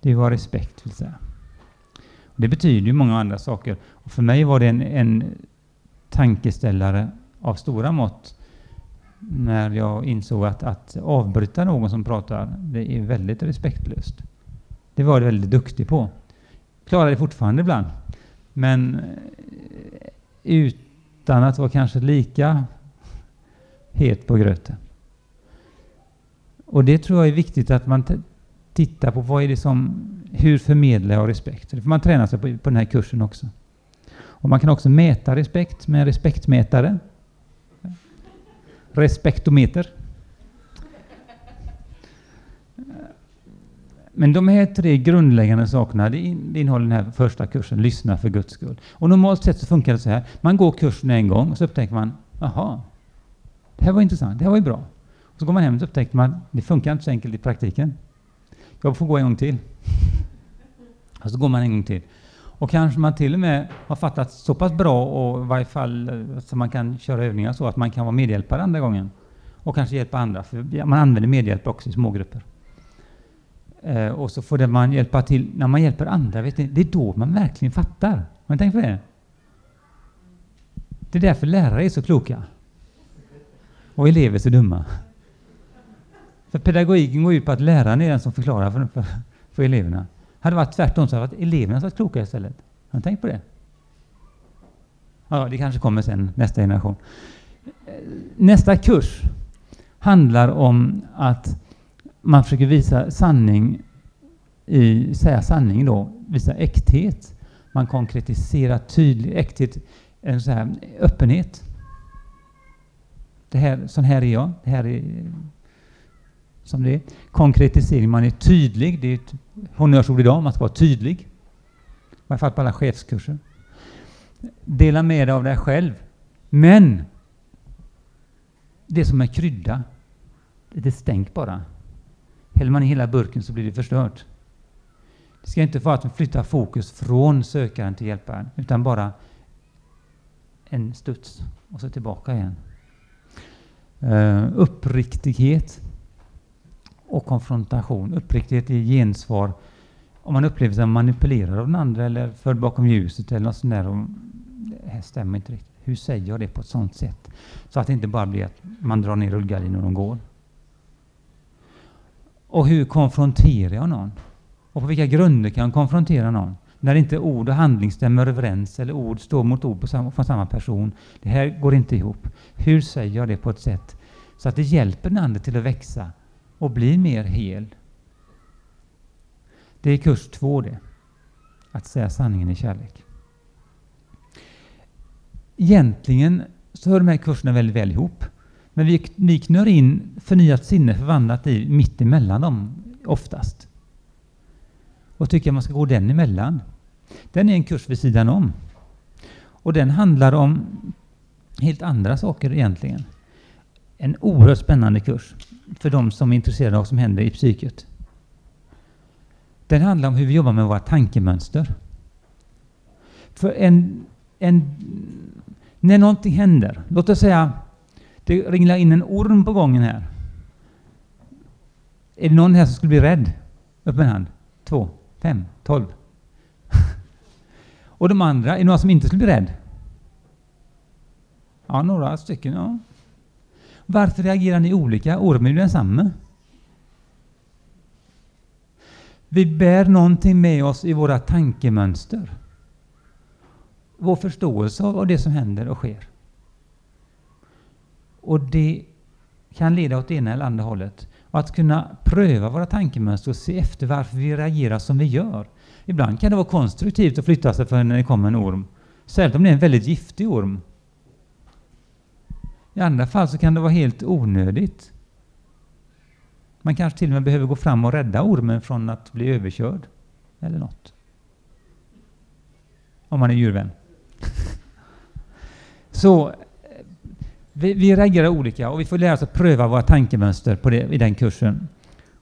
Det är vad respekt vill säga. Det betyder ju många andra saker. Och för mig var det en, en tankeställare av stora mått när jag insåg att, att avbryta någon som pratar, det är väldigt respektlöst. Det var jag väldigt duktig på. Klarar det fortfarande ibland. Men eh, utan att vara kanske lika het på gröten. Och det tror jag är viktigt att man tittar på vad är det som, hur förmedlar jag respekt? Det får man träna sig på, på den här kursen också. Och man kan också mäta respekt med en respektmätare. Respektometer. Men de här tre grundläggande sakerna, det, innehåller den här första kursen, Lyssna för Guds skull. Och normalt sett så funkar det så här, man går kursen en gång och så upptäcker man, jaha, det här var intressant, det här var ju bra. Så går man hem och så upptäcker man det funkar inte så enkelt i praktiken. Jag får gå en gång till. Och så går man en gång till. Och kanske man till och med har fattat så pass bra och i varje fall eh, så man kan köra övningar så att man kan vara medhjälpare andra gången. Och kanske hjälpa andra, för man använder medhjälp också i smågrupper. Eh, och så får det man hjälpa till, när man hjälper andra, vet ni, det är då man verkligen fattar. Har ni tänkt på det? Det är därför lärare är så kloka. Och elever så dumma. För pedagogiken går ut på att läraren är den som förklarar för, för, för eleverna. Hade det varit tvärtom så hade eleverna varit kloka istället. Har ni tänkt på det? Ja, det kanske kommer sen, nästa generation. Eh, nästa kurs handlar om att man försöker visa sanning, i, säga sanning då, visa äkthet. Man konkretiserar tydligt, äkthet, en så här öppenhet. Det här, sån här är jag, det här är som det är. Konkretisering, man är tydlig, det är ett honnörsord idag, man ska vara tydlig. I varje fall på alla chefskurser. Dela med dig av dig själv. Men det som är krydda, lite stänk bara. Häller man i hela burken så blir det förstört. Det ska inte vara att man flyttar fokus från sökaren till hjälparen, utan bara en studs och så tillbaka igen. Uh, uppriktighet och konfrontation. Uppriktighet i gensvar. Om man upplever sig manipulerad av den andra eller förd bakom ljuset eller något sånt där. Och det här stämmer inte riktigt. Hur säger jag det på ett sådant sätt? Så att det inte bara blir att man drar ner rullgardinen och de går. Och hur konfronterar jag någon? Och på vilka grunder kan jag konfrontera någon? När inte ord och handling stämmer överens eller ord står mot ord på samma, från samma person. Det här går inte ihop. Hur säger jag det på ett sätt så att det hjälper den andra till att växa och bli mer hel? Det är kurs två det. Att säga sanningen i kärlek. Egentligen så hör de här kurserna väldigt väl ihop. Men vi, vi knör in förnyat sinne förvandlat i mitt emellan dem oftast. Och tycker man ska gå den emellan. Den är en kurs vid sidan om. Och den handlar om helt andra saker egentligen. En oerhört spännande kurs för de som är intresserade av vad som händer i psyket. Den handlar om hur vi jobbar med våra tankemönster. För en, en, när någonting händer, låt oss säga det ringlar in en orm på gången här. Är det någon här som skulle bli rädd? Upp med en hand. Två, fem, tolv. Och de andra, är det några som inte skulle bli rädd? Ja, några stycken. Ja. Varför reagerar ni olika? Ormen är ju densamma. Vi bär någonting med oss i våra tankemönster. Vår förståelse av det som händer och sker. Och det kan leda åt ena eller andra hållet. Och att kunna pröva våra tankemönster och se efter varför vi reagerar som vi gör. Ibland kan det vara konstruktivt att flytta sig för när det kommer en orm. Särskilt om det är en väldigt giftig orm. I andra fall så kan det vara helt onödigt. Man kanske till och med behöver gå fram och rädda ormen från att bli överkörd. Eller något. Om man är djurvän. så vi, vi reagerar olika och vi får lära oss att pröva våra tankemönster på det, i den kursen.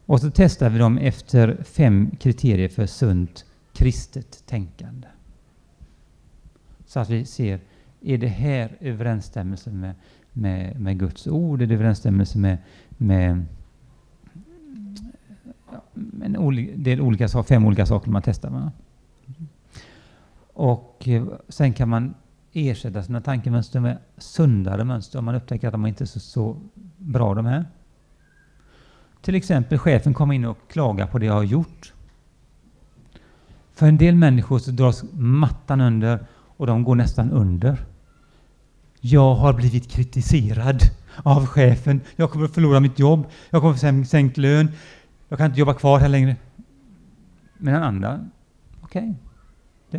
Och så testar vi dem efter fem kriterier för sunt kristet tänkande. Så att vi ser, är det här överensstämmelse med, med, med Guds ord? Är det överensstämmelse med, med en det olika, fem olika saker man testar. Va? Och eh, sen kan man ersätta sina tankemönster med sundare mönster om man upptäcker att de inte är så, så bra de här. Till exempel chefen kommer in och klagar på det jag har gjort. För en del människor så dras mattan under och de går nästan under. Jag har blivit kritiserad av chefen. Jag kommer att förlora mitt jobb. Jag kommer att få sänkt lön. Jag kan inte jobba kvar här längre. Men den andra, okej, okay,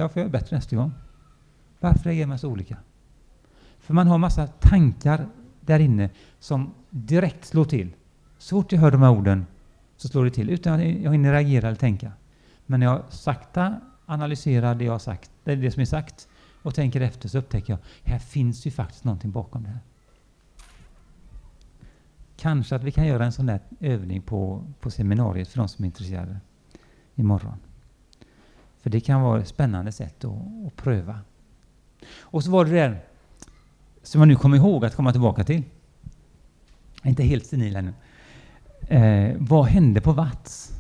det får jag bättre nästa gång. Varför reagerar man så olika? För man har massa tankar där inne som direkt slår till. Så fort jag hör de här orden så slår det till utan att jag hinner reagera eller tänka. Men när jag sakta analyserar det jag har sagt, det, är det som är sagt och tänker efter så upptäcker jag här finns ju faktiskt någonting bakom det här. kanske att vi kan göra en sån där övning på, på seminariet för de som är intresserade imorgon. För det kan vara ett spännande sätt att, att pröva. Och så var det där som jag nu kommer ihåg att komma tillbaka till. Jag är inte helt senil ännu. Eh, vad hände på Vats?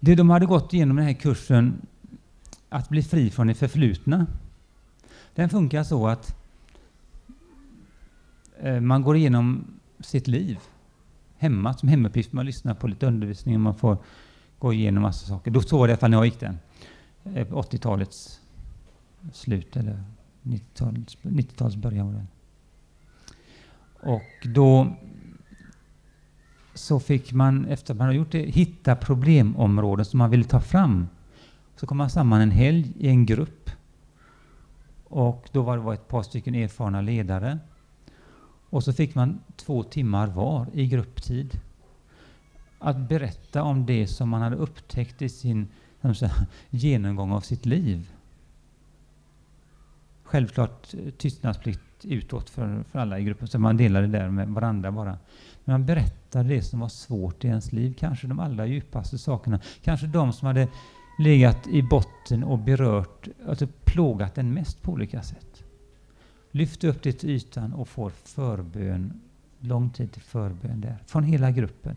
Det de hade gått igenom den här kursen att bli fri från det förflutna. Den funkar så att eh, man går igenom sitt liv hemma som hemuppgift. Man lyssnar på lite undervisning och man får gå igenom massa saker. Då så var det i alla fall när jag gick den. Eh, 80-talets slut eller 90-talets 90 början var det. Och då så fick man, efter att man har gjort det, hitta problemområden som man ville ta fram. Så kom man samman en helg i en grupp. Och då var det ett par stycken erfarna ledare. Och så fick man två timmar var i grupptid att berätta om det som man hade upptäckt i sin säga, genomgång av sitt liv. Självklart eh, tystnadsplikt utåt för, för alla i gruppen, så man delade där med varandra bara. Men man berättade det som var svårt i ens liv, kanske de allra djupaste sakerna. Kanske de som hade legat i botten och berört, alltså plågat en mest på olika sätt. Lyft upp det till ytan och får förbön, lång tid till förbön där, från hela gruppen.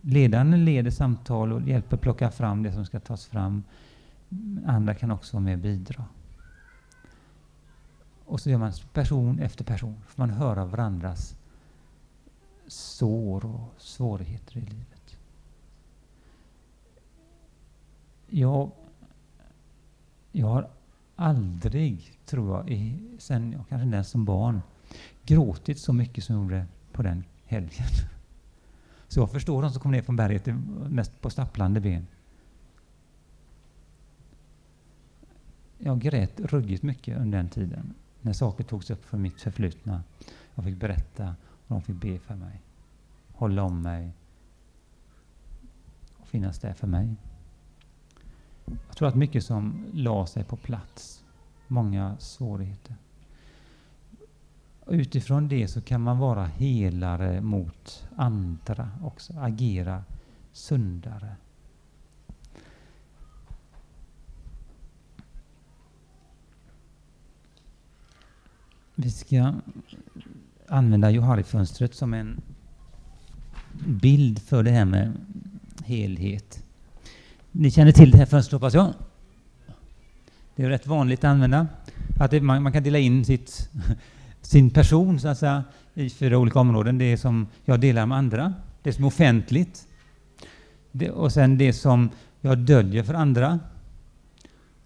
Ledaren leder samtal och hjälper plocka fram det som ska tas fram. Andra kan också vara med och bidra. Och så gör man person efter person, får man höra varandras sår och svårigheter i livet. Jag, jag har aldrig, tror jag, i, sen jag kanske den som barn, gråtit så mycket som jag gjorde på den helgen. Så jag förstår de som kom ner från berget mest på stapplande ben. Jag grät ruggigt mycket under den tiden när saker togs upp från mitt förflutna. Jag fick berätta och de fick be för mig, hålla om mig och finnas där för mig. Jag tror att mycket som la sig på plats, många svårigheter. Och utifrån det så kan man vara helare mot andra också, agera sundare. Vi ska använda Johari-fönstret som en bild för det här med helhet. Ni känner till det här fönstret hoppas jag? Det är rätt vanligt att använda. Att det, man, man, kan dela in sitt, sin person så att säga, i fyra olika områden. Det som jag delar med andra, det som är offentligt, det, och sen det som jag döljer för andra.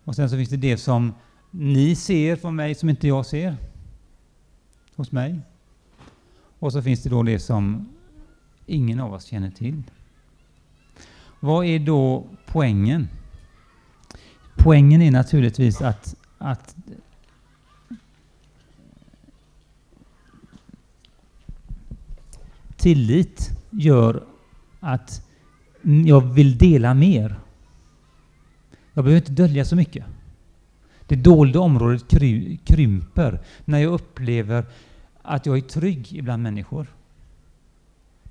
Och sen så finns det det som ni ser från mig som inte jag ser hos mig. Och så finns det då det som ingen av oss känner till. Vad är då poängen? Poängen är naturligtvis att, att tillit gör att jag vill dela mer. Jag behöver inte dölja så mycket. Det dolda området kry, krymper när jag upplever att jag är trygg ibland människor.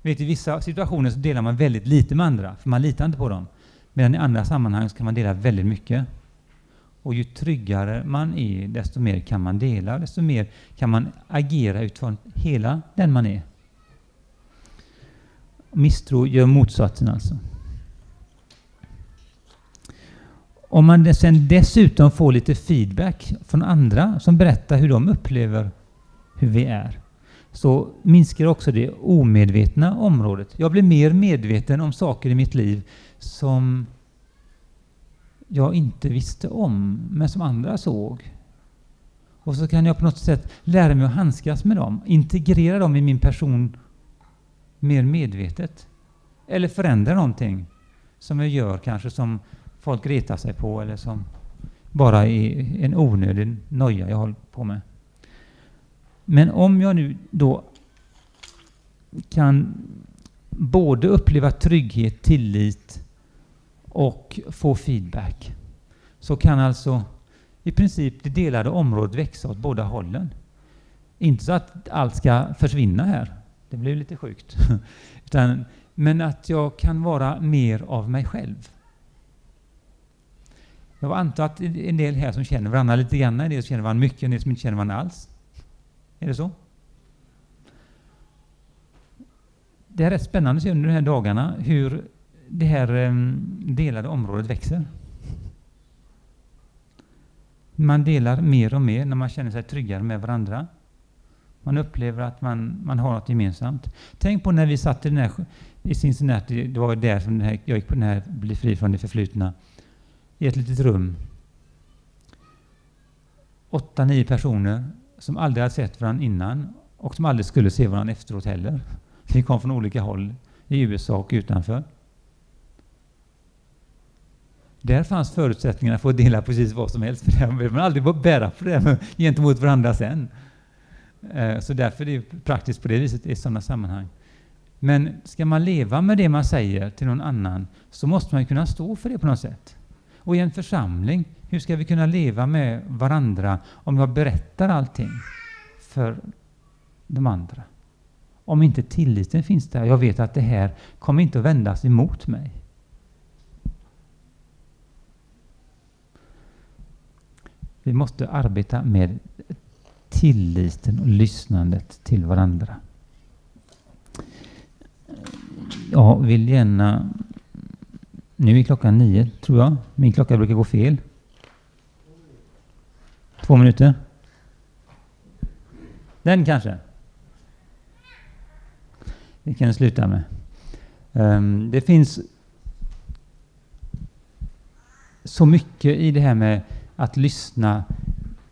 Vet, I vissa situationer så delar man väldigt lite med andra, för man litar inte på dem. Medan i andra sammanhang så kan man dela väldigt mycket. Och ju tryggare man är, desto mer kan man dela, desto mer kan man agera utifrån hela den man är. Misstro gör motsatsen alltså. Om man sen dessutom får lite feedback från andra som berättar hur de upplever hur vi är, så minskar också det omedvetna området. Jag blir mer medveten om saker i mitt liv som jag inte visste om, men som andra såg. Och så kan jag på något sätt lära mig att handskas med dem, integrera dem i min person mer medvetet. Eller förändra någonting som jag gör kanske som folk retar sig på eller som bara är en onödig noja jag håller på med. Men om jag nu då kan både uppleva trygghet, tillit och få feedback så kan alltså i princip det delade området växa åt båda hållen. Inte så att allt ska försvinna här. Det blir lite sjukt. Utan, men att jag kan vara mer av mig själv. Jag antar att en del här som känner varandra lite grann, en del som känner varandra mycket, en del som inte känner varandra alls. Är det så? Det är rätt spännande att se under de här dagarna hur det här ehm, delade området växer. Man delar mer och mer när man känner sig tryggare med varandra. Man upplever att man, man har något gemensamt. Tänk på när vi satt i, den här, i Cincinnati, det var där som här, jag gick på den här Bli fri från det förflutna, i ett litet rum. Åtta, nio personer som aldrig hade sett varandra innan och som aldrig skulle se varandra efteråt heller. Vi kom från olika håll i USA och utanför. Där fanns förutsättningarna för att dela precis vad som helst, för det behöver man aldrig bära på det gentemot varandra sen. Eh, så därför är det praktiskt på det viset i sådana sammanhang. Men ska man leva med det man säger till någon annan så måste man kunna stå för det på något sätt. Och i en församling, hur ska vi kunna leva med varandra om jag berättar allting för de andra? Om inte tilliten finns där, jag vet att det här kommer inte att vändas emot mig. Vi måste arbeta med tilliten och lyssnandet till varandra. Jag vill gärna... Nu är klockan nio, tror jag. Min klocka brukar gå fel. Två minuter. Den kanske? Det kan jag sluta med. Um, det finns så mycket i det här med att lyssna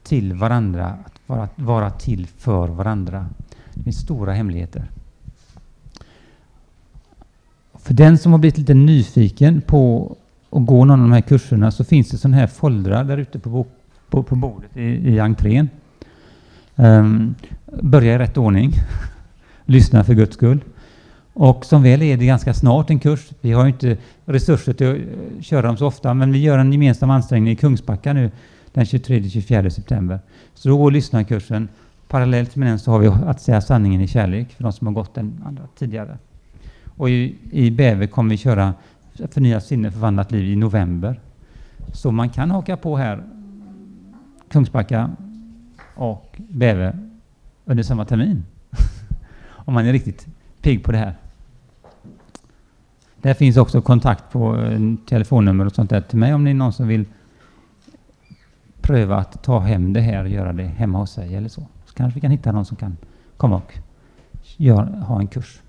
till varandra, att vara, vara till för varandra. Det finns stora hemligheter. För den som har blivit lite nyfiken på att gå någon av de här kurserna så finns det sådana här foldrar där ute på, på, på bordet i, i entrén. Um, börja i rätt ordning. Lyssna för Guds skull. Och som väl är det ganska snart en kurs. Vi har inte resurser till att eh, köra dem så ofta, men vi gör en gemensam ansträngning i Kungsbacka nu den 23-24 september. Så då går lyssnarkursen. Parallellt med den så har vi att säga sanningen i kärlek för de som har gått den andra tidigare. Och i, i Bäve kommer vi köra Förnyat sinne, förvandlat liv i november. Så man kan haka på här, Kungsbacka och Bäve under samma termin. Om man är riktigt pigg på det här. Där finns också kontakt på eh, telefonnummer och sånt där till mig om det är någon som vill pröva att ta hem det här och göra det hemma hos sig eller så. Så kanske vi kan hitta någon som kan komma och gör, ha en kurs.